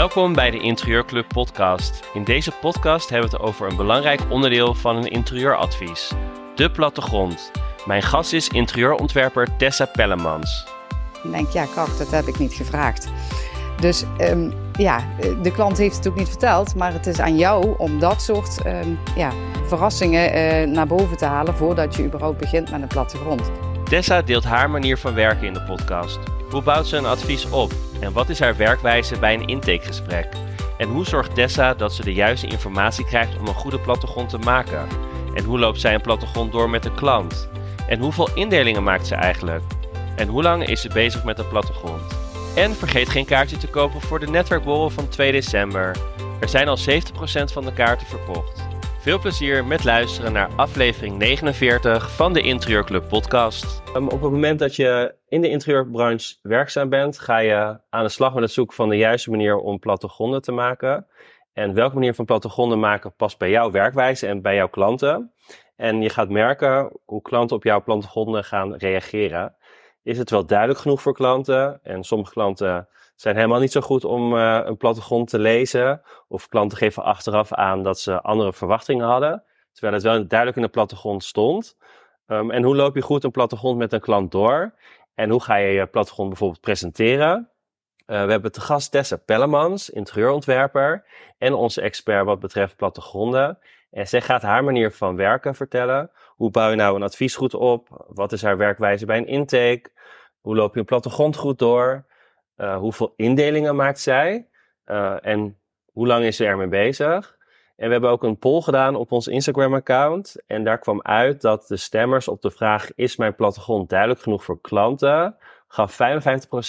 Welkom bij de Interieurclub podcast. In deze podcast hebben we het over een belangrijk onderdeel van een interieuradvies. De plattegrond. Mijn gast is interieurontwerper Tessa Pellemans. Ik denk, ja, kak, dat heb ik niet gevraagd. Dus um, ja, de klant heeft het ook niet verteld, maar het is aan jou om dat soort um, ja, verrassingen uh, naar boven te halen voordat je überhaupt begint met een plattegrond. Tessa deelt haar manier van werken in de podcast. Hoe bouwt ze een advies op? En wat is haar werkwijze bij een intakegesprek? En hoe zorgt Tessa dat ze de juiste informatie krijgt om een goede plattegrond te maken? En hoe loopt zij een plattegrond door met de klant? En hoeveel indelingen maakt ze eigenlijk? En hoe lang is ze bezig met een plattegrond? En vergeet geen kaartje te kopen voor de netwerkborrel van 2 december. Er zijn al 70% van de kaarten verkocht. Veel plezier met luisteren naar aflevering 49 van de Interieurclub podcast. Um, op het moment dat je in de interieurbranche werkzaam bent, ga je aan de slag met het zoeken van de juiste manier om plattegronden te maken. En welke manier van plattegronden maken past bij jouw werkwijze en bij jouw klanten. En je gaat merken hoe klanten op jouw plattegronden gaan reageren. Is het wel duidelijk genoeg voor klanten? En sommige klanten zijn helemaal niet zo goed om uh, een plattegrond te lezen. Of klanten geven achteraf aan dat ze andere verwachtingen hadden. Terwijl het wel duidelijk in de plattegrond stond. Um, en hoe loop je goed een plattegrond met een klant door? En hoe ga je je plattegrond bijvoorbeeld presenteren? Uh, we hebben te gast Tessa Pellemans, interieurontwerper. En onze expert wat betreft plattegronden. En zij gaat haar manier van werken vertellen. Hoe bouw je nou een advies goed op? Wat is haar werkwijze bij een intake? Hoe loop je een plattegrond goed door? Uh, hoeveel indelingen maakt zij? Uh, en hoe lang is ze ermee bezig? En we hebben ook een poll gedaan op ons Instagram-account. En daar kwam uit dat de stemmers op de vraag: Is mijn plattegrond duidelijk genoeg voor klanten? gaf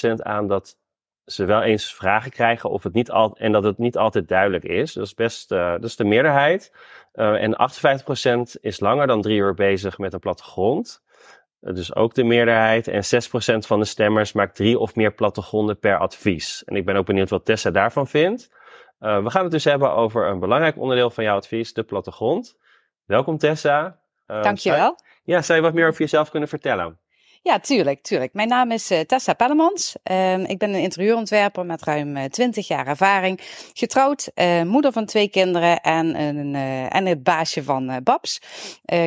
55% aan dat ze wel eens vragen krijgen of het niet al en dat het niet altijd duidelijk is. Dat is best uh, dat is de meerderheid. En 58% is langer dan drie uur bezig met een plattegrond. Uh, dus ook de meerderheid. En 6% van de stemmers maakt drie of meer plattegronden per advies. En ik ben ook benieuwd wat Tessa daarvan vindt. Uh, we gaan het dus hebben over een belangrijk onderdeel van jouw advies, de plattegrond. Welkom Tessa. Dankjewel. Zou, ja, zou je wat meer over jezelf kunnen vertellen? Ja, tuurlijk, tuurlijk. Mijn naam is uh, Tessa Pellemans. Uh, ik ben een interieurontwerper met ruim uh, 20 jaar ervaring. Getrouwd, uh, moeder van twee kinderen en, een, en het baasje van Babs.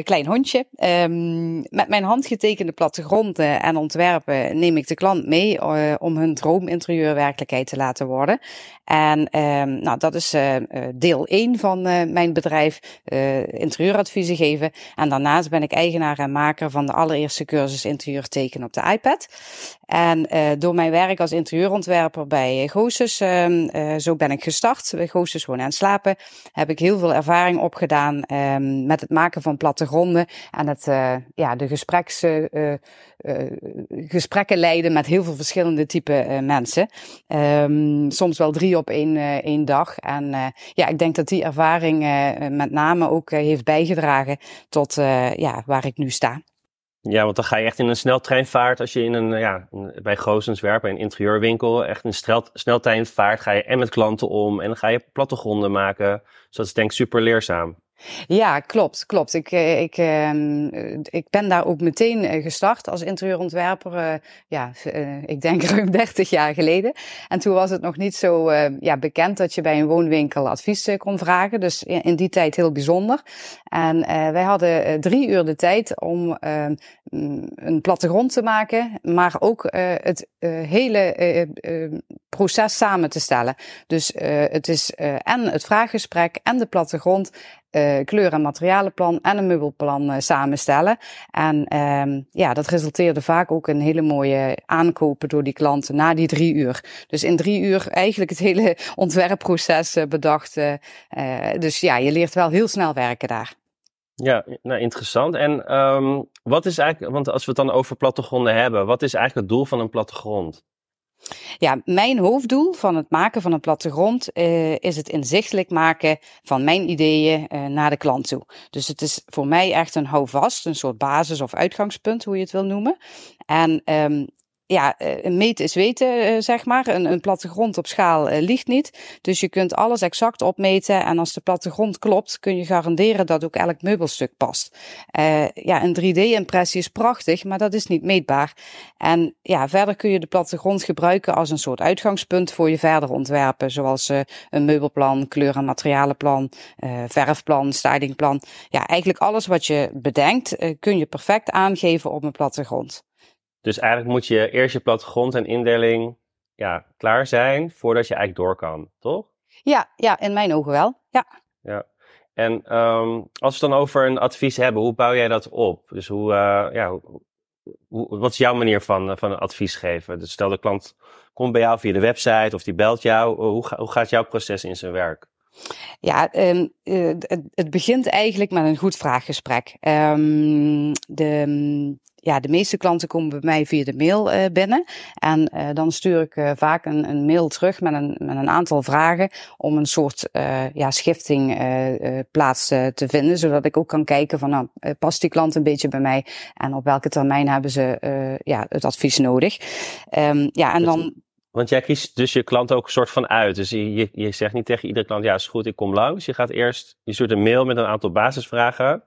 klein hondje. Um, met mijn handgetekende plattegronden en ontwerpen neem ik de klant mee om hun droominterieur werkelijkheid te laten worden. En um, nou, dat is deel 1 van mijn bedrijf, interieuradviezen geven. En daarnaast ben ik eigenaar en maker van de allereerste cursus interieur tekenen op de iPad. En uh, door mijn werk als interieurontwerper bij Goosus, uh, uh, zo ben ik gestart. Bij Goosus Wonen en Slapen heb ik heel veel ervaring opgedaan um, met het maken van plattegronden en het, ja, de gespreks, gesprekken leiden met heel veel verschillende type mensen. Um, soms wel drie op één, één dag. En ja, ik denk dat die ervaring met name ook heeft bijgedragen tot ja, waar ik nu sta. Ja, want dan ga je echt in een sneltreinvaart als je in een, ja, bij Goosens werkt, bij een interieurwinkel, echt een snel, sneltreinvaart ga je en met klanten om en dan ga je plattegronden maken. Dus dat is denk ik super leerzaam. Ja, klopt, klopt. Ik, eh, ik, ehm, ik ben daar ook meteen eh, gestart als interieurontwerper. Eh, ja, ik denk ruim 30 jaar geleden. En toen was het nog niet zo ja, bekend dat je bij een woonwinkel advies kon vragen. Dus in die tijd heel bijzonder. En wij hadden drie uur de tijd om ehm, een plattegrond te maken, maar ook het hele proces samen te stellen. Dus het is en het vraaggesprek en de plattegrond kleur- en materialenplan en een meubelplan samenstellen. En um, ja, dat resulteerde vaak ook in hele mooie aankopen door die klanten na die drie uur. Dus in drie uur eigenlijk het hele ontwerpproces bedacht. dus ja, je leert wel heel snel werken daar. Ja, nou interessant. En um, wat is eigenlijk, want als we het dan over plattegronden hebben, wat is eigenlijk het doel van een plattegrond? Ja, mijn hoofddoel van het maken van een plattegrond uh, is het inzichtelijk maken van mijn ideeën uh, naar de klant toe. Dus het is voor mij echt een houvast, een soort basis of uitgangspunt, hoe je het wil noemen. En um, ja, een meet is weten, zeg maar. Een, een plattegrond op schaal ligt niet. Dus je kunt alles exact opmeten. En als de plattegrond klopt, kun je garanderen dat ook elk meubelstuk past. ja, een 3D-impressie is prachtig, maar dat is niet meetbaar. En ja, verder kun je de plattegrond gebruiken als een soort uitgangspunt voor je verder ontwerpen. Zoals een meubelplan, kleur- en materialenplan, verfplan, stylingplan. Ja, eigenlijk alles wat je bedenkt, kun je perfect aangeven op een plattegrond. Dus eigenlijk moet je eerst je plattegrond en indeling ja, klaar zijn voordat je eigenlijk door kan, toch? Ja, ja in mijn ogen wel. Ja. ja. En um, als we het dan over een advies hebben, hoe bouw jij dat op? Dus hoe, uh, ja, hoe, wat is jouw manier van, van een advies geven? Dus stel de klant komt bij jou via de website of die belt jou, hoe, hoe gaat jouw proces in zijn werk? Ja, um, het, het, begint eigenlijk met een goed vraaggesprek. Um, de, ja, de meeste klanten komen bij mij via de mail uh, binnen. En uh, dan stuur ik uh, vaak een, een, mail terug met een, met een aantal vragen om een soort ja, schifting plaats te vinden. Zodat ik ook kan kijken van nou, past die klant een beetje bij mij en op welke termijn hebben ze ja, het advies nodig. Um, ja, en dan want jij kiest dus je klant ook een soort van uit. Dus je, je, je zegt niet tegen iedere klant, ja is goed, ik kom langs. Je gaat eerst, je stuurt een mail met een aantal basisvragen.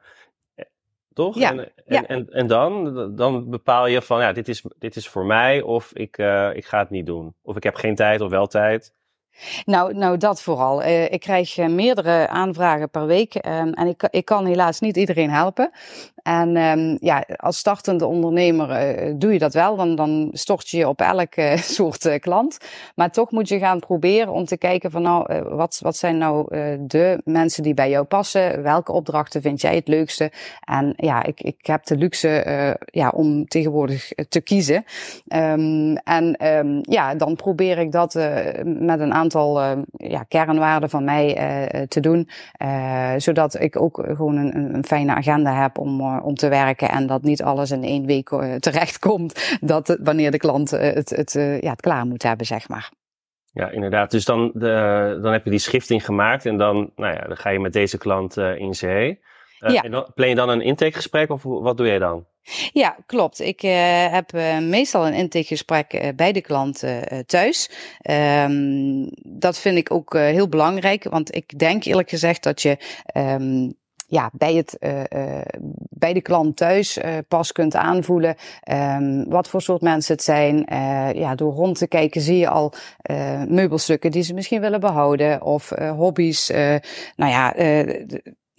Eh, toch? Ja, en, en, ja. en, en, dan, dan bepaal je van, ja, dit is, dit is voor mij of ik, uh, ik ga het niet doen. Of ik heb geen tijd of wel tijd. Nou, nou dat vooral. Uh, ik krijg uh, meerdere aanvragen per week um, en ik, ik kan helaas niet iedereen helpen. En um, ja, als startende ondernemer uh, doe je dat wel, dan, dan stort je je op elke soort klant. Maar toch moet je gaan proberen om te kijken van nou, wat, wat zijn nou de mensen die bij jou passen? Welke opdrachten vind jij het leukste? En ja, ik, ik heb de luxe ja, om tegenwoordig te kiezen. Um, en ja, dan probeer ik dat met een aantal aantal uh, ja, kernwaarden van mij uh, te doen. Uh, zodat ik ook gewoon een, een fijne agenda heb om, om te werken. En dat niet alles in één week terecht komt. Dat wanneer de klant het, het, ja, het klaar moet hebben, zeg maar. Ja, inderdaad. Dus dan, de, dan heb je die schifting gemaakt. En dan, nou ja, dan ga je met deze klant in zee. ja. En dan, plan je dan een intakegesprek of wat doe je dan? Ja, klopt. Ik uh, heb uh, meestal een intakegesprek uh, bij de klant thuis. Um, dat vind ik ook heel belangrijk, want ik denk eerlijk gezegd dat je um, ja, bij, het, bij de klant thuis pas kunt aanvoelen um, wat voor soort mensen het zijn. ja, door rond te kijken zie je al meubelstukken die ze misschien willen behouden of hobby's. nou ja,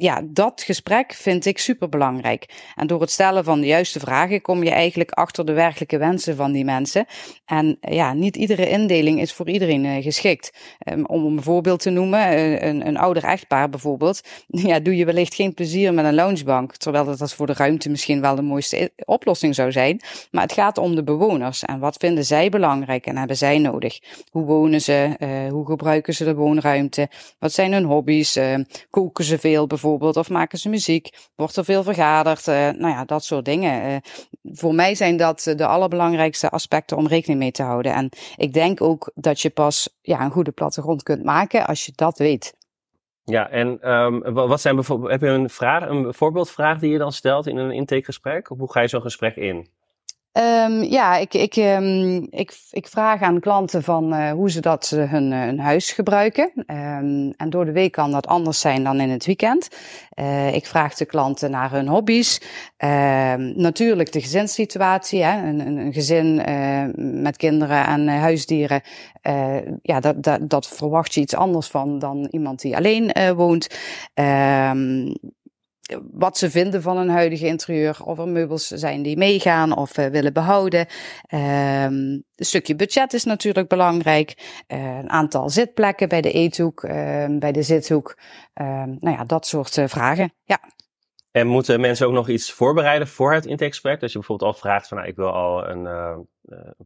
ja, dat gesprek vind ik super belangrijk. En door het stellen van de juiste vragen kom je eigenlijk achter de werkelijke wensen van die mensen. En ja, niet iedere indeling is voor iedereen uh, geschikt. Um, om een voorbeeld te noemen, uh, een, een ouder echtpaar bijvoorbeeld. Ja, doe je wellicht geen plezier met een loungebank. Terwijl dat, voor de ruimte misschien wel de mooiste oplossing zou zijn. Maar het gaat om de bewoners. En wat vinden zij belangrijk en hebben zij nodig? Hoe wonen ze? Hoe gebruiken ze de woonruimte? Wat zijn hun hobby's? koken ze veel bijvoorbeeld? Bijvoorbeeld, of maken ze muziek? Wordt er veel vergaderd? Uh, nou ja, dat soort dingen. Uh, voor mij zijn dat de allerbelangrijkste aspecten om rekening mee te houden. En ik denk ook dat je pas ja, een goede plattegrond kunt maken als je dat weet. Ja, en um, wat zijn bijvoorbeeld, heb je een, vraag, een voorbeeldvraag die je dan stelt in een intakegesprek? Of hoe ga je zo'n gesprek in? Um, ja, ik, ik, um, ik, ik vraag aan klanten van uh, hoe ze dat hun, uh, hun huis gebruiken. Um, en door de week kan dat anders zijn dan in het weekend. ik vraag de klanten naar hun hobby's. natuurlijk de gezinssituatie. Hè? Een, een, een gezin met kinderen en huisdieren. ja, dat, dat, dat verwacht je iets anders van dan iemand die alleen woont wat ze vinden van een huidige interieur. Of er meubels zijn die meegaan of uh, willen behouden. Um, een stukje budget is natuurlijk belangrijk. Uh, een aantal zitplekken bij de eethoek, uh, bij de zithoek. Ehm, nou ja, dat soort eh, vragen. Ja. En moeten mensen ook nog iets voorbereiden voor het intakegesprek? Dat je bijvoorbeeld al vraagt van nou, ik wil al een, een,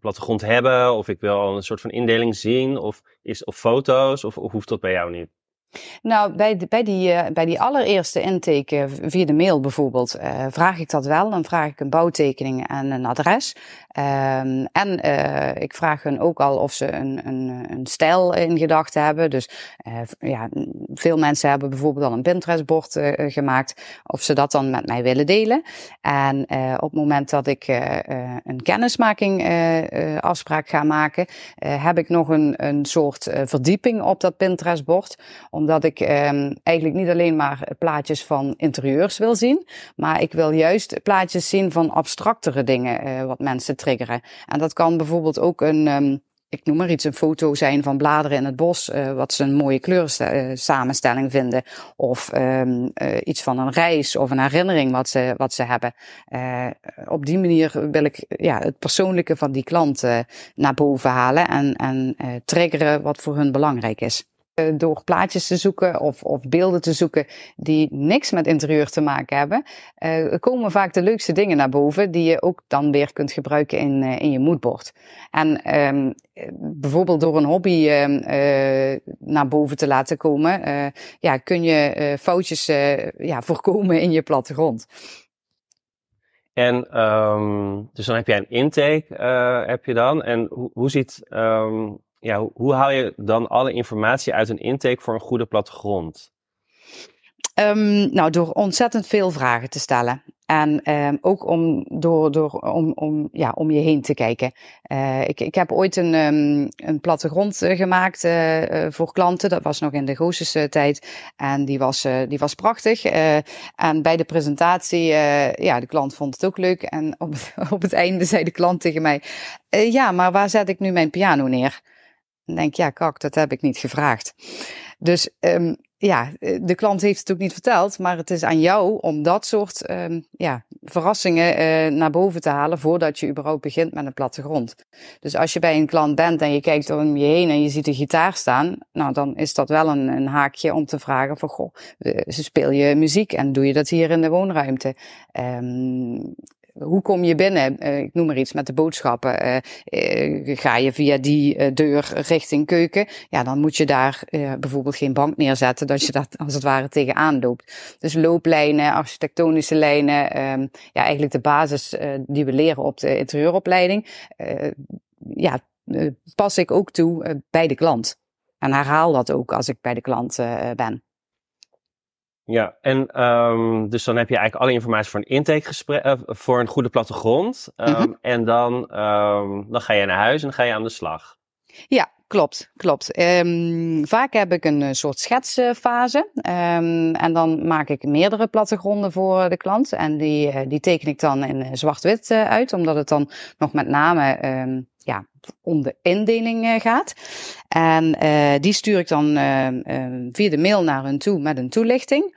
plattegrond hebben. Of ik wil al een soort van indeling zien. Of, is, of foto's. Of, of hoeft dat bij jou niet? Nou, bij, bij, die, uh, bij die allereerste intake via de mail bijvoorbeeld, uh, vraag ik dat wel. Dan vraag ik een bouwtekening en een adres. Um, en ik vraag hun ook al of ze een, een, een stijl in gedachten hebben. Dus ja, veel mensen hebben bijvoorbeeld al een Pinterest-bord gemaakt. Of ze dat dan met mij willen delen. En op het moment dat ik een kennismaking afspraak ga maken, heb ik nog een, een soort verdieping op dat Pinterest-bord omdat ik um, eigenlijk niet alleen maar plaatjes van interieurs wil zien, maar ik wil juist plaatjes zien van abstractere dingen uh, wat mensen triggeren. En dat kan bijvoorbeeld ook een, um, ik noem maar iets, een foto zijn van bladeren in het bos, uh, wat ze een mooie kleursamenstelling vinden. Of uh, iets van een reis of een herinnering wat ze, wat ze hebben. Op die manier wil ik ja, het persoonlijke van die klant naar boven halen en, en triggeren wat voor hun belangrijk is. Eh, door plaatjes te zoeken of, of beelden te zoeken die niks met interieur te maken hebben, uh, komen vaak de leukste dingen naar boven die je ook dan weer kunt gebruiken in, uh, in je moodboard. En um, bijvoorbeeld door een hobby uh, naar boven te laten komen, ja, kun je foutjes ja, voorkomen in je plattegrond. En um, dus dan heb jij een intake, heb je dan. En hoe, ziet ja, hoe haal je dan alle informatie uit een intake voor een goede plattegrond? Um, nou, door ontzettend veel vragen te stellen. En um, ook om, door, door, om, om, ja, om je heen te kijken. Uh, ik, ik heb ooit een, um, een plattegrond uh, gemaakt uh, voor klanten. Dat was nog in de Goossische tijd. En die was, die was prachtig. en bij de presentatie, ja, de klant vond het ook leuk. En op, op het einde zei de klant tegen mij: Ja, maar waar zet ik nu mijn piano neer? Denk ja, kak, dat heb ik niet gevraagd. Dus um, ja, eh, de klant heeft het ook niet verteld, maar het is aan jou om dat soort um, ja, verrassingen uh, naar boven te halen voordat je überhaupt begint met een plattegrond. Dus als je bij een klant bent en je kijkt om je heen en je ziet een gitaar staan, nou dan is dat wel een, een haakje om te vragen van goh, speel je muziek en doe je dat hier in de woonruimte? Um, hoe kom je binnen? Uh, ik noem maar iets met de boodschappen. Uh, uh, ga je via die deur richting keuken? Ja, dan moet je daar bijvoorbeeld geen bank neerzetten, dat je dat als het ware tegenaan loopt. Dus looplijnen, architectonische lijnen, um, ja, eigenlijk de basis die we leren op de interieuropleiding. ja, pas ik ook toe bij de klant. En herhaal dat ook als ik bij de klant ben. Ja, en um, dus dan heb je eigenlijk alle informatie voor een intakegesprek, uh, voor een goede plattegrond. Um, mm -hmm. En dan, um, dan ga je naar huis en dan ga je aan de slag. Ja, klopt, klopt. Um, vaak heb ik een soort schetsfase. Um, en dan maak ik meerdere plattegronden voor de klant. En die, uh, die teken ik dan in zwart-wit uit, omdat het dan nog met name um, om de indeling uh, gaat. En uh, die stuur ik dan uh, via de mail naar hun toe met een toelichting.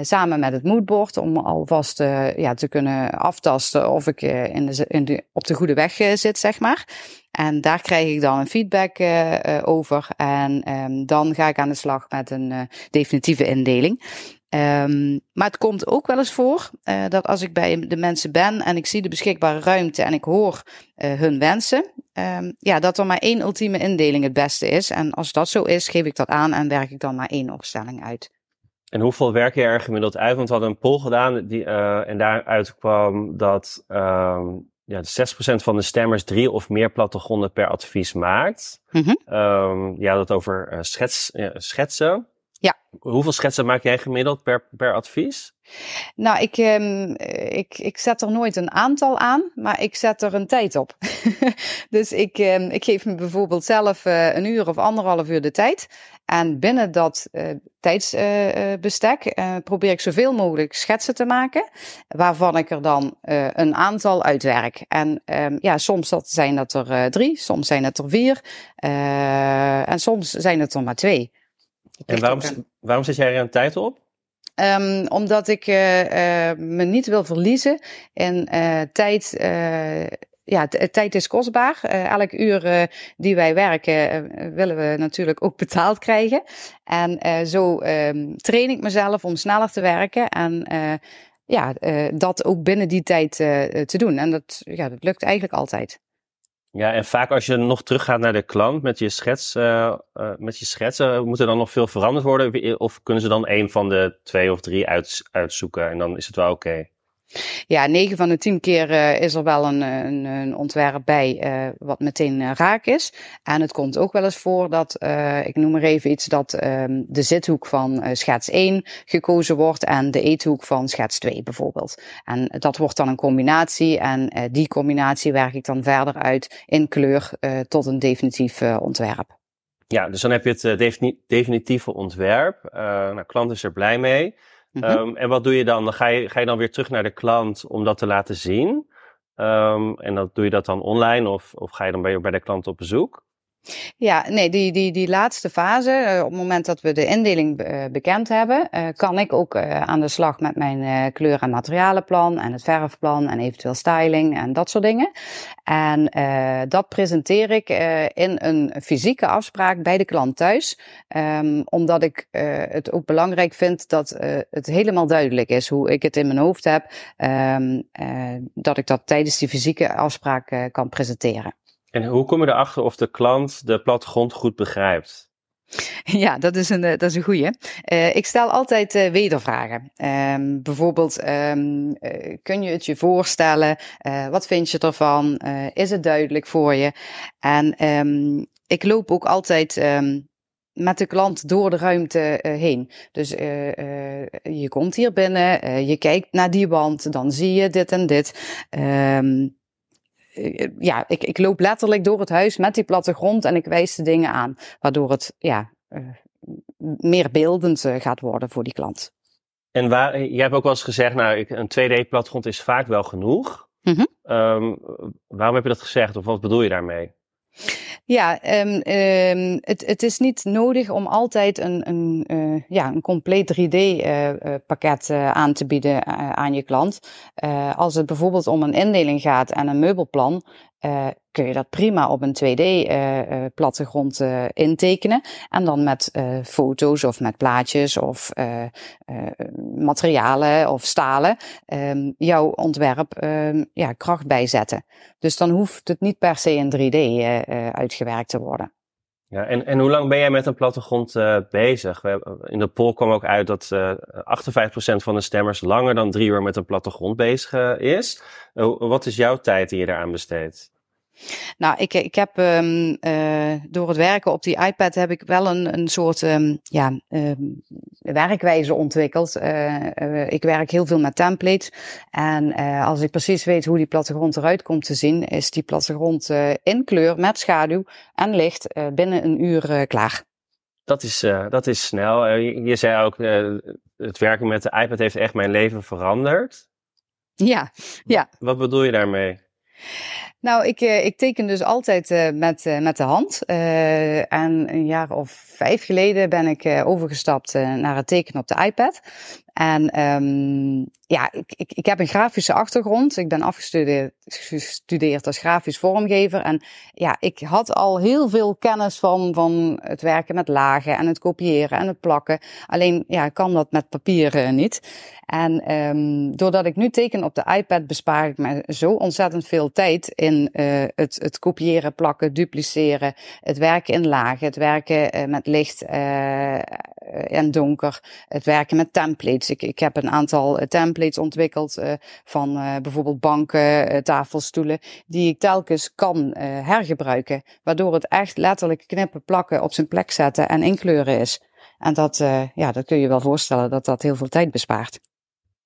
samen met het moodboard om alvast ja, te kunnen aftasten of ik in de, in de, op de goede weg zit, zeg maar. En daar krijg ik dan een feedback over. En um, dan ga ik aan de slag met een definitieve indeling. Um, maar het komt ook wel eens voor uh, dat als ik bij de mensen ben en ik zie de beschikbare ruimte en ik hoor uh, hun wensen, um, ja, dat er maar één ultieme indeling het beste is. En als dat zo is, geef ik dat aan en werk ik dan maar één opstelling uit. En hoeveel werk je er gemiddeld uit? Want we hadden een poll gedaan die, uh, en daaruit kwam dat um, ja, 6% van de stemmers drie of meer plattegronden per advies maakt. Mm -hmm. ja, dat over schets, schetsen. Ja. Hoeveel schetsen maak jij gemiddeld per, per advies? Nou, ik, um, ik, ik zet er nooit een aantal aan, maar ik zet er een tijd op. dus ik, um, ik geef me bijvoorbeeld zelf uh, een uur of anderhalf uur de tijd. En binnen dat uh, tijdsbestek uh, probeer ik zoveel mogelijk schetsen te maken, waarvan ik er dan een aantal uitwerk. En um, ja, soms dat zijn het er drie, soms zijn het er vier en soms zijn het er maar twee. En waarom, waarom zet jij er een tijd op? Um, omdat ik uh, uh, me niet wil verliezen in uh, tijd. ja, tijd is kostbaar. elk uur die wij werken willen we natuurlijk ook betaald krijgen. En zo um, train ik mezelf om sneller te werken. En ja, dat ook binnen die tijd te doen. En dat, ja, dat lukt eigenlijk altijd. Ja, en vaak als je nog teruggaat naar de klant met je, schets, uh, uh, met je schetsen, moet er dan nog veel veranderd worden? Of kunnen ze dan een van de twee of drie uit, uitzoeken en dan is het wel oké? Ja, 9 van de 10 keer uh, is er wel een, een, een ontwerp bij uh, wat meteen raak is. En het komt ook wel eens voor dat, ik noem maar even iets, dat ehm, de zithoek van schets 1 gekozen wordt en de eethoek van schets 2 bijvoorbeeld. En dat wordt dan een combinatie en die combinatie werk ik dan verder uit in kleur tot een definitief ontwerp. Ja, dus dan heb je het definitieve ontwerp. nou, klant is er blij mee. Mhm. Ehm, en wat doe je dan? ga, je, ga je dan weer terug naar de klant om dat te laten zien? Um, en dan doe je dat dan online of, of ga je dan bij, bij de klant op bezoek? Ja, nee, die, die, die laatste fase, uh, op het moment dat we de indeling uh, bekend hebben, uh, kan ik ook aan de slag met mijn kleur- en materialenplan en het verfplan en eventueel styling en dat soort dingen. En dat presenteer ik in een fysieke afspraak bij de klant thuis, um, omdat ik het ook belangrijk vind dat het helemaal duidelijk is hoe ik het in mijn hoofd heb, um, dat ik dat tijdens die fysieke afspraak kan presenteren. En hoe kom je erachter of de klant de plattegrond goed begrijpt? Ja, dat is een, eh, dat is een goeie. Uh, ik stel altijd uh, wedervragen. Um, bijvoorbeeld, um, uh, kun je het je voorstellen? wat vind je ervan? is het duidelijk voor je? En um, ik loop ook altijd met de klant door de ruimte heen. Dus je komt hier binnen, je kijkt naar die wand, dan zie je dit en dit. Eh, ja, ik, ik loop letterlijk door het huis met die plattegrond en ik wijs de dingen aan. Waardoor het ja, uh, meer beeldend gaat worden voor die klant. En waar, jij hebt ook wel eens gezegd, nou, een 2D-plattegrond is vaak wel genoeg. Mm -hmm. um, waarom heb je dat gezegd of wat bedoel je daarmee? Ja, um, um, het, het is niet nodig om altijd een, een, uh, ja, een compleet 3D-pakket uh, uh, aan te bieden aan je klant. als het bijvoorbeeld om een indeling gaat en een meubelplan, uh, kun je dat prima op een 2D-plattegrond uh, uh, intekenen. En dan met foto's of met plaatjes of materialen of stalen um, jouw ontwerp um, ja, kracht bijzetten. Dus dan hoeft het niet per se in 3D uitgewerkt te worden. Ja, en, en hoe lang ben jij met een plattegrond bezig? We, in de poll kwam ook uit dat uh, 58% van de stemmers langer dan drie uur met een plattegrond bezig is. Wat is jouw tijd die je eraan besteedt? Nou, ik, ik heb um, uh, door het werken op die iPad heb ik wel een, een soort um, ja, um, werkwijze ontwikkeld. Uh, ik werk heel veel met templates. En als ik precies weet hoe die plattegrond eruit komt te zien, is die plattegrond in kleur met schaduw en licht binnen een uur klaar. Dat is, dat is snel. Je, je, zei ook, het werken met de iPad heeft echt mijn leven veranderd. Ja, ja. Wat bedoel je daarmee? Nou, ik, eh, ik teken dus altijd uh, met, uh, met de hand. En een jaar of vijf geleden ben ik overgestapt naar het tekenen op de iPad. En um, ja, ik, ik, ik heb een grafische achtergrond. Ik ben afgestudeerd gestudeerd als grafisch vormgever. En ja, ik had al heel veel kennis van, van het werken met lagen en het kopiëren en het plakken. Alleen, ja, kan dat met papier niet. En um, doordat ik nu teken op de iPad, bespaar ik me zo ontzettend veel tijd in uh, het, het kopiëren, plakken, dupliceren, het werken in lagen, het werken uh, met licht uh, en donker, het werken met templates. Ik, ik heb een aantal templates ontwikkeld van bijvoorbeeld banken, tafelstoelen, die ik telkens kan hergebruiken, waardoor het echt letterlijk knippen, plakken, op zijn plek zetten en inkleuren is. En dat, ja, dat kun je wel voorstellen dat dat heel veel tijd bespaart.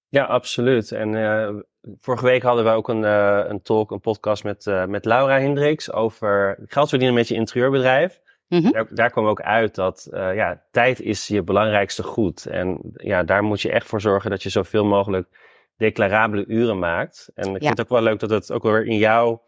Ja, absoluut. En vorige week hadden we ook een, een talk, een podcast met, met Laura Hendricks over geld verdienen met je interieurbedrijf. Mm -hmm. daar, daar kwam ook uit dat ja, tijd is je belangrijkste goed. En ja, daar moet je echt voor zorgen dat je zoveel mogelijk declarabele uren maakt. En ik ja. vind het ook wel leuk dat het ook weer in jouw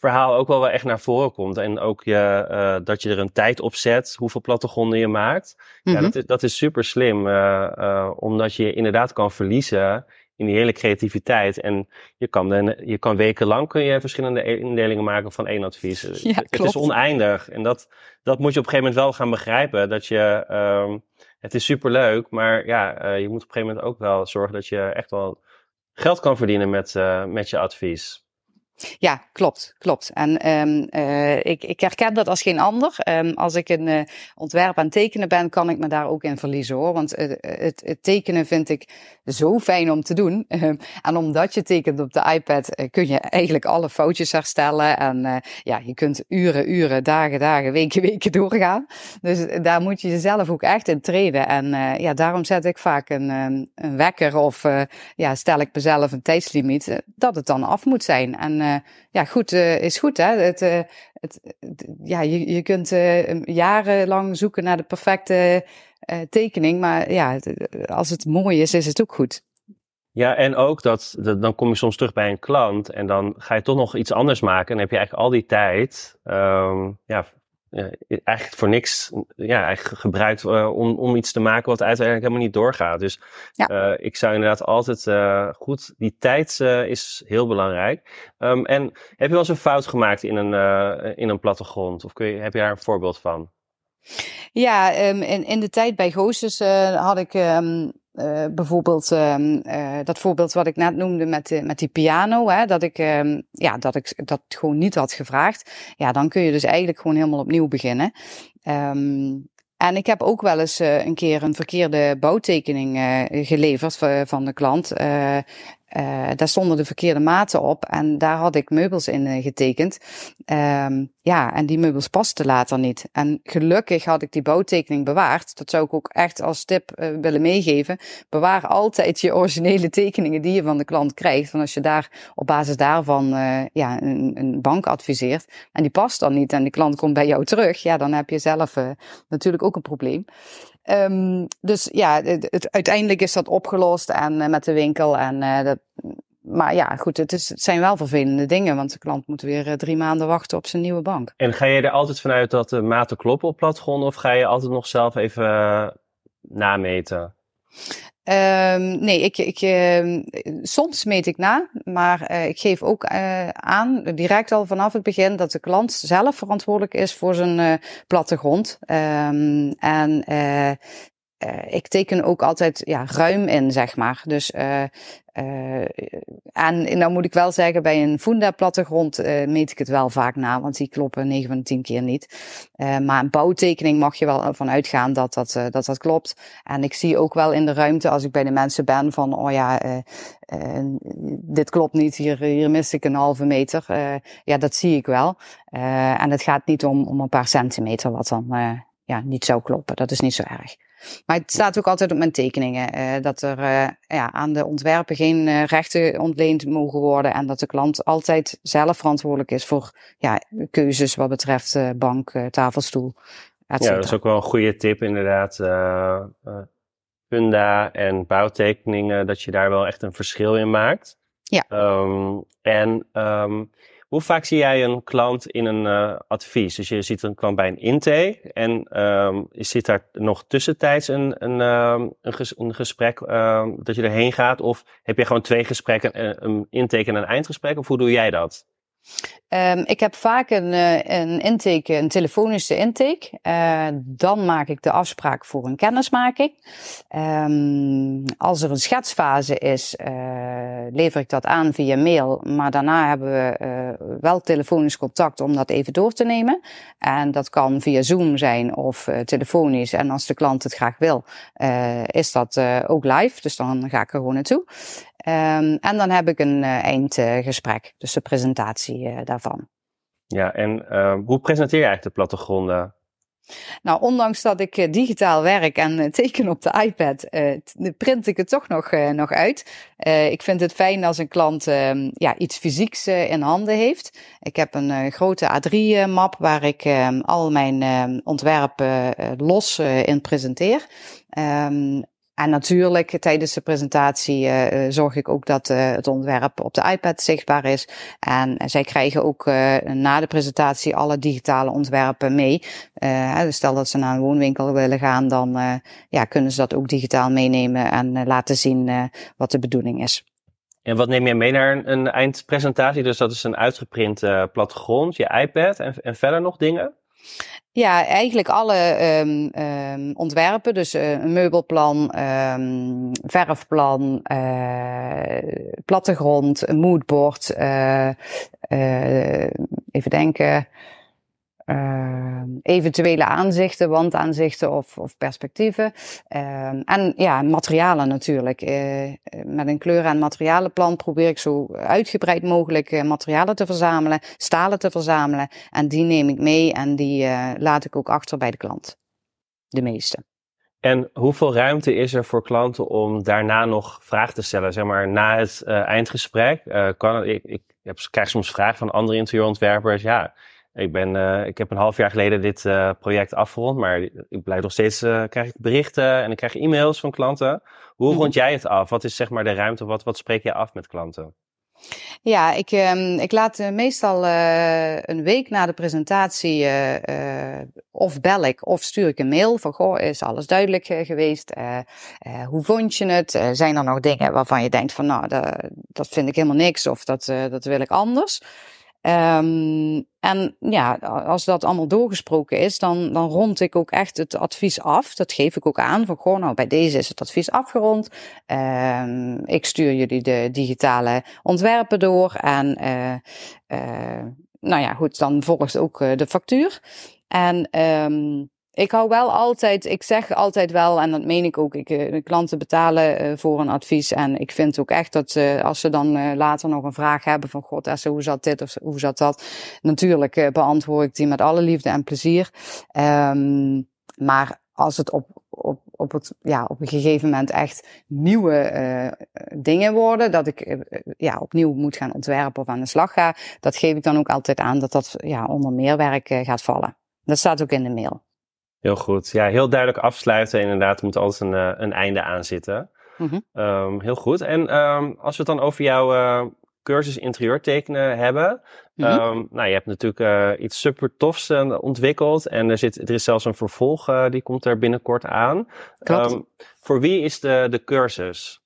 verhaal ook wel, wel echt naar voren komt. En ook je, uh, dat je er een tijd op zet, hoeveel plattegronden je maakt. Mm -hmm. Ja, mhm. dat is, dat is super slim, uh, omdat je inderdaad kan verliezen in die hele creativiteit. En je kan, dan, je kan wekenlang kun je verschillende indelingen maken van één advies. Ja, het, het is oneindig. En dat, dat moet je op een gegeven moment wel gaan begrijpen. Dat je, um, het is super leuk, maar ja, je moet op een gegeven moment ook wel zorgen dat je echt wel geld kan verdienen met, met je advies. Ja, klopt, klopt. En um, uh, ik, ik herken dat als geen ander. Um, als ik een uh, ontwerp aan het tekenen ben, kan ik me daar ook in verliezen hoor. Want het, het, tekenen vind ik zo fijn om te doen. Um, en omdat je tekent op de iPad, kun je eigenlijk alle foutjes herstellen. En ja, je kunt uren, uren, dagen, dagen, weken, weken doorgaan. Dus daar moet je jezelf ook echt in treden. En ja, daarom zet ik vaak een, een wekker of ja, stel ik mezelf een tijdslimiet dat het dan af moet zijn. En ja, goed uh, is goed. Hè? Het, uh, het, ja, je, je kunt jarenlang zoeken naar de perfecte tekening. Maar ja, als het mooi is, is het ook goed. Ja, en ook dat, dan kom je soms terug bij een klant en dan ga je toch nog iets anders maken. En dan heb je eigenlijk al die tijd um, ja, eigenlijk voor niks ja, eigenlijk gebruikt uh, om, om iets te maken wat uiteindelijk helemaal niet doorgaat. Dus ja. uh, ik zou inderdaad altijd goed, die tijd is heel belangrijk. Um, en heb je wel eens een fout gemaakt in een, in een plattegrond? Of kun je, heb je daar een voorbeeld van? Ja, um, in, in de tijd bij Gooses had ik um, uh, bijvoorbeeld uh, uh, dat voorbeeld wat ik net noemde met, met die piano, hè, dat, ik, uh, ja, dat ik dat gewoon niet had gevraagd. Ja, dan kun je dus eigenlijk gewoon helemaal opnieuw beginnen. Um, en ik heb ook wel eens een keer een verkeerde bouwtekening geleverd van de klant. Uh, daar stonden de verkeerde maten op en daar had ik meubels in uh, getekend. Um, ja, en die meubels pasten later niet. En gelukkig had ik die bouwtekening bewaard. Dat zou ik ook echt als tip uh, willen meegeven. Bewaar altijd je originele tekeningen die je van de klant krijgt. Want als je daar op basis daarvan ja, een, een, bank adviseert en die past dan niet en de klant komt bij jou terug, ja, dan heb je zelf natuurlijk ook een probleem. Um, dus ja, het, uiteindelijk is dat opgelost en uh, met de winkel. En, uh, dat, maar ja, goed, het, is, het zijn wel vervelende dingen, want de klant moet weer uh, drie maanden wachten op zijn nieuwe bank. En ga je er altijd vanuit dat de maten kloppen op platgrond of ga je altijd nog zelf even nameten? Um, nee, ik, ik, uh, soms meet ik na, maar uh, ik geef ook uh, aan, direct al vanaf het begin, dat de klant zelf verantwoordelijk is voor zijn plattegrond. Um, en uh, ik teken ook altijd ja, ruim in, zeg maar. Dus, uh, uh, en, dan moet ik wel zeggen, bij een Funda-plattegrond meet ik het wel vaak na, want die kloppen 9 van de 10 keer niet. maar een bouwtekening mag je wel van uitgaan dat dat, dat dat klopt. En ik zie ook wel in de ruimte, als ik bij de mensen ben, van, oh ja, dit klopt niet, hier, hier mis ik een halve meter. ja, dat zie ik wel. en het gaat niet om, om een paar centimeter, wat dan ja, niet zou kloppen. Dat is niet zo erg. Maar het staat ook altijd op mijn tekeningen uh, dat er uh, ja, aan de ontwerpen geen uh, rechten ontleend mogen worden en dat de klant altijd zelf verantwoordelijk is voor ja, keuzes wat betreft bank, tafelstoel. Ja, dat is ook wel een goede tip inderdaad. Funda en bouwtekeningen, dat je daar wel echt een verschil in maakt. Ja. Um, en um, hoe vaak zie jij een klant in een uh, advies? Dus je ziet een klant bij een intake en um, zit daar nog tussentijds een, een, um, een, ges een gesprek um, dat je erheen gaat? Of heb je gewoon twee gesprekken, een intake en een eindgesprek? Of hoe doe jij dat? Um, ik heb vaak een, uh, een intake, een telefonische intake. Uh, dan maak ik de afspraak voor een kennismaking. Um, als er een schetsfase is, uh, lever ik dat aan via mail. Maar daarna hebben we wel telefonisch contact om dat even door te nemen. En dat kan via Zoom zijn of telefonisch. En als de klant het graag wil, is dat ook live. Dus dan ga ik er gewoon naartoe. Um, en dan heb ik een uh, eindgesprek, dus de presentatie uh, daarvan. Ja, en uh, hoe presenteer je eigenlijk de plattegronden? Nou, ondanks dat ik uh, digitaal werk en teken op de iPad, print ik het toch nog, nog uit. ik vind het fijn als een klant ehm, ja, iets fysieks in handen heeft. Ik heb een grote A3-map waar ik ehm, al mijn ontwerpen los in presenteer. Um, en natuurlijk, tijdens de presentatie uh, zorg ik ook dat uh, het ontwerp op de iPad zichtbaar is. En zij krijgen ook na de presentatie alle digitale ontwerpen mee. dus stel dat ze naar een woonwinkel willen gaan, dan ja, kunnen ze dat ook digitaal meenemen en laten zien wat de bedoeling is. En wat neem jij mee naar een, een eindpresentatie? Dus dat is een uitgeprint plattegrond, je iPad en, en verder nog dingen? Ja, eigenlijk alle um, um, ontwerpen. Dus uh, een meubelplan, um, verfplan, uh, plattegrond, een moodboard. Uh, even denken. Uh, eventuele aanzichten, wandaanzichten of, of perspectieven. Uh, en ja, materialen natuurlijk. Uh, met een kleur- en materialenplan probeer ik zo uitgebreid mogelijk eh, materialen te verzamelen, stalen te verzamelen. En die neem ik mee en die eh, laat ik ook achter bij de klant. De meeste. En hoeveel ruimte is er voor klanten om daarna nog vragen te stellen? Zeg maar, na het eindgesprek kan ik, ik, ik krijg soms vragen van andere interieurontwerpers. Ja, ik, ben, uh, ik heb een half jaar geleden dit uh, project afgerond, maar ik blijf nog steeds, uh, krijg ik berichten en ik krijg e-mails van klanten. Hoe rond jij het af? Wat is zeg maar de ruimte? Wat, wat spreek je af met klanten? Ja, ik, um, ik laat meestal een week na de presentatie of bel ik of stuur ik een mail van goh, is alles duidelijk geweest? hoe vond je het? zijn er nog dingen waarvan je denkt van nou, dat, dat vind ik helemaal niks of dat, dat wil ik anders? Um, en ja, als dat allemaal doorgesproken is, dan, dan rond ik ook echt het advies af. Dat geef ik ook aan van, goh, nou bij deze is het advies afgerond. Um, ik stuur jullie de digitale ontwerpen door. En uh, uh, nou ja, goed, dan volgt ook uh, de factuur. En um, ik hou wel altijd, ik zeg altijd wel, en dat meen ik ook, ik, eh, klanten betalen uh, voor een advies. En ik vind ook echt dat als ze dan uh, later nog een vraag hebben van God, Esther, hoe zat dit of hoe zat dat? Natuurlijk beantwoord ik die met alle liefde en plezier. Um, maar als het op, op, op, het, ja, op een gegeven moment echt nieuwe dingen worden, dat ik ja, opnieuw moet gaan ontwerpen of aan de slag ga, dat geef ik dan ook altijd aan dat dat ja, onder meerwerk gaat vallen. Dat staat ook in de mail. Heel goed. Ja, heel duidelijk afsluiten. Inderdaad, moet altijd een, uh, een einde aan zitten. Mm um, heel goed. En um, als we het dan over jouw uh, cursus interieur tekenen hebben. Mm -hmm. um, nou, je hebt natuurlijk uh, iets super tofs ontwikkeld. En er, zit, er is zelfs een vervolg, die komt er binnenkort aan. voor wie is de, de cursus?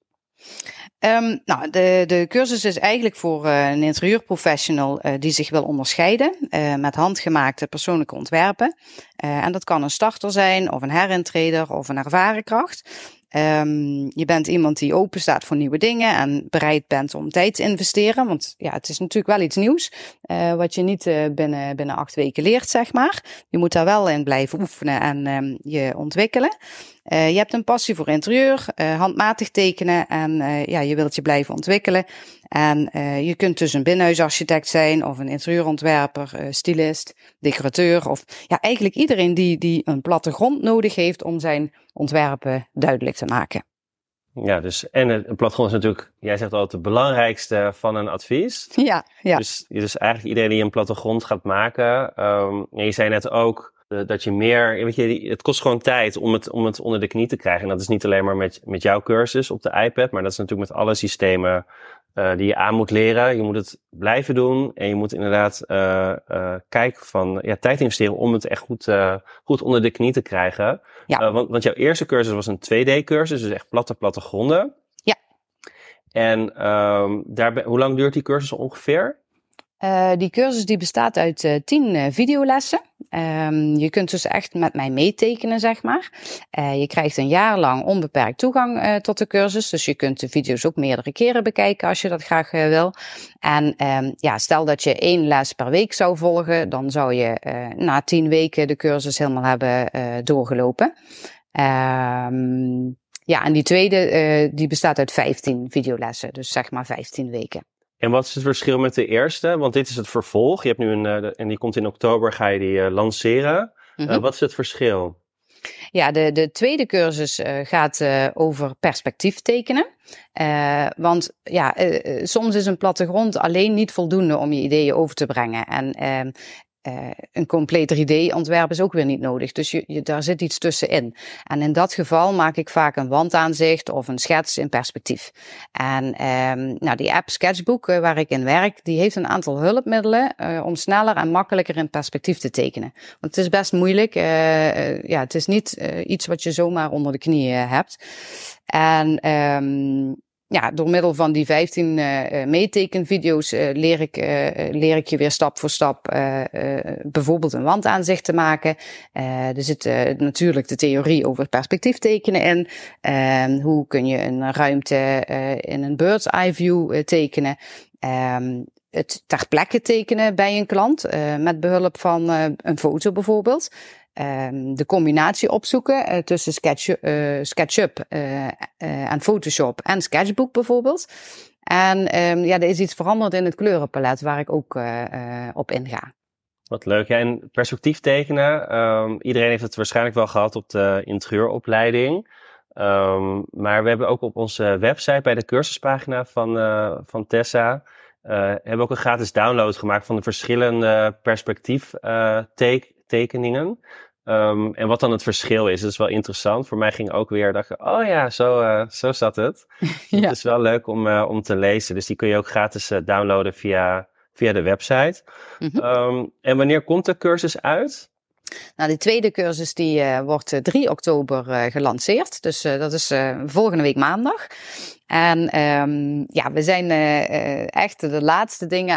Um, nou, de, de cursus is eigenlijk voor uh, een interieurprofessional uh, die zich wil onderscheiden uh, met handgemaakte persoonlijke ontwerpen. en dat kan een starter zijn, of een herintreder, of een ervaren kracht. Um, je bent iemand die open staat voor nieuwe dingen en bereid bent om tijd te investeren. Want ja, het is natuurlijk wel iets nieuws, wat je niet binnen, binnen acht weken leert, zeg maar. Je moet daar wel in blijven oefenen en um, je ontwikkelen. Uh, je hebt een passie voor interieur, handmatig tekenen en ja, je wilt je blijven ontwikkelen. En je kunt dus een binnenhuisarchitect zijn of een interieurontwerper, stylist, decorateur of ja, eigenlijk iedereen die, die een plattegrond nodig heeft om zijn ontwerpen duidelijk te maken. Ja, dus en een plattegrond is natuurlijk, jij zegt altijd, het belangrijkste van een advies. Ja, ja. Dus, dus eigenlijk iedereen die een plattegrond gaat maken. Um, je zei net ook, eh, dat je meer, weet je, het kost gewoon tijd om het, om het onder de knie te krijgen. En dat is niet alleen maar met, met jouw cursus op de iPad, maar dat is natuurlijk met alle systemen uh, die je aan moet leren. Je moet het blijven doen en je moet inderdaad uh, uh, kijken van, ja, tijd investeren om het echt goed, goed onder de knie te krijgen. Ja. want, want jouw eerste cursus was een 2D-cursus, dus echt platte, platte gronden. Ja. En um, daar, hoe lang duurt die cursus ongeveer? Uh, die cursus die bestaat uit uh, tien uh, videolessen. Um, je kunt dus echt met mij meetekenen, zeg maar. je krijgt een jaar lang onbeperkt toegang tot de cursus. Dus je kunt de video's ook meerdere keren bekijken als je dat graag wil. En um, ja, stel dat je één les per week zou volgen, dan zou je na tien weken de cursus helemaal hebben doorgelopen. Um, ja, en die tweede die bestaat uit 15 videolessen, dus zeg maar 15 weken. En wat is het verschil met de eerste? Want dit is het vervolg. Je hebt nu een, uh, en die komt in oktober, ga je die uh, lanceren. Mm -hmm. uh, wat is het verschil? Ja, de, de tweede cursus gaat over perspectief tekenen. want ja, soms is een plattegrond alleen niet voldoende om je ideeën over te brengen. En ehm, uh, een compleet 3D-ontwerp is ook weer niet nodig. Dus je, je, daar zit iets tussenin. En in dat geval maak ik vaak een wandaanzicht of een schets in perspectief. En um, nou, die app Sketchbook, uh, waar ik in werk, die heeft een aantal hulpmiddelen uh, om sneller en makkelijker in perspectief te tekenen. Want het is best moeilijk. ja, het is niet iets wat je zomaar onder de knieën hebt. En um, ja, door middel van die 15 uh, meetekenvideo's uh, leer, ik, leer ik je weer stap voor stap bijvoorbeeld een wandaanzicht te maken. er zit natuurlijk de theorie over perspectief tekenen in. Ehm, hoe kun je een ruimte in een bird's eye view tekenen. Ehm, het ter plekke tekenen bij een klant met behulp van een foto bijvoorbeeld. Um, de combinatie opzoeken uh, tussen sketch, uh, SketchUp uh, en Photoshop en Sketchbook bijvoorbeeld. En um, ja, er is iets veranderd in het kleurenpalet waar ik ook op inga. Wat leuk. En perspectief tekenen. Um, iedereen heeft het waarschijnlijk wel gehad op de interieuropleiding. maar we hebben ook op onze website bij de cursuspagina van, van Tessa hebben ook een gratis download gemaakt van de verschillende perspectieftekeningen. Um, en wat dan het verschil is, dat is wel interessant. Voor mij ging ook weer, dacht ik, oh ja, zo, uh, zo zat het. ja. Het is wel leuk om, uh, om te lezen. Dus die kun je ook gratis uh, downloaden via, via de website. Mm -hmm. um, en wanneer komt de cursus uit? Nou, die tweede cursus die uh, wordt 3 oktober uh, gelanceerd. Dus dat is volgende week maandag. En um, ja, we zijn echt de laatste dingen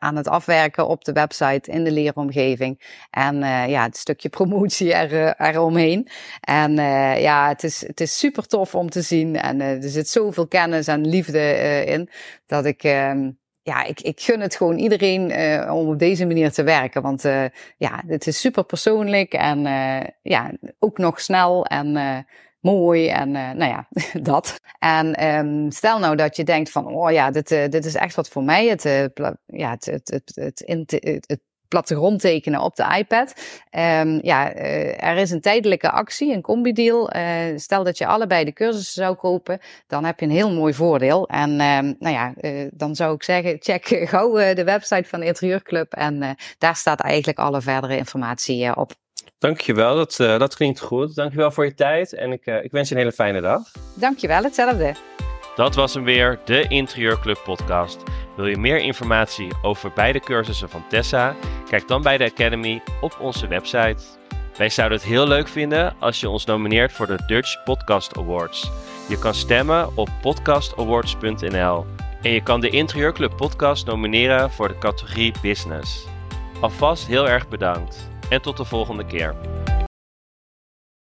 aan het afwerken op de website in de leeromgeving. En ja, het stukje promotie er, eromheen. En ja, het is, het is super tof om te zien. En er zit zoveel kennis en liefde in dat ik ehm, ja, ik, ik gun het gewoon iedereen uh, om op deze manier te werken. Want uh, ja, het is super persoonlijk en uh, ja, ook nog snel en mooi en nou ja, dat. En um, stel nou dat je denkt van, oh ja, dit, dit is echt wat voor mij. Het, ja, het, het, het, het, het, het plattegrond tekenen op de iPad. Um, ja, uh, er is een tijdelijke actie, een combi-deal. Uh, stel dat je allebei de cursussen zou kopen, dan heb je een heel mooi voordeel. En um, nou ja, uh, dan zou ik zeggen, check gauw de website van de Interieurclub en daar staat eigenlijk alle verdere informatie op. Dankjewel, dat, dat klinkt goed. Dankjewel voor je tijd en ik, ik wens je een hele fijne dag. Dankjewel, hetzelfde. Dat was hem weer, de Interieurclub podcast. Wil je meer informatie over beide cursussen van Tessa? Kijk dan bij de Academy op onze website. Wij zouden het heel leuk vinden als je ons nomineert voor de Dutch Podcast Awards. Je kan stemmen op podcastawards.nl en je kan de Interieurclub podcast nomineren voor de categorie Business. Alvast heel erg bedankt en tot de volgende keer.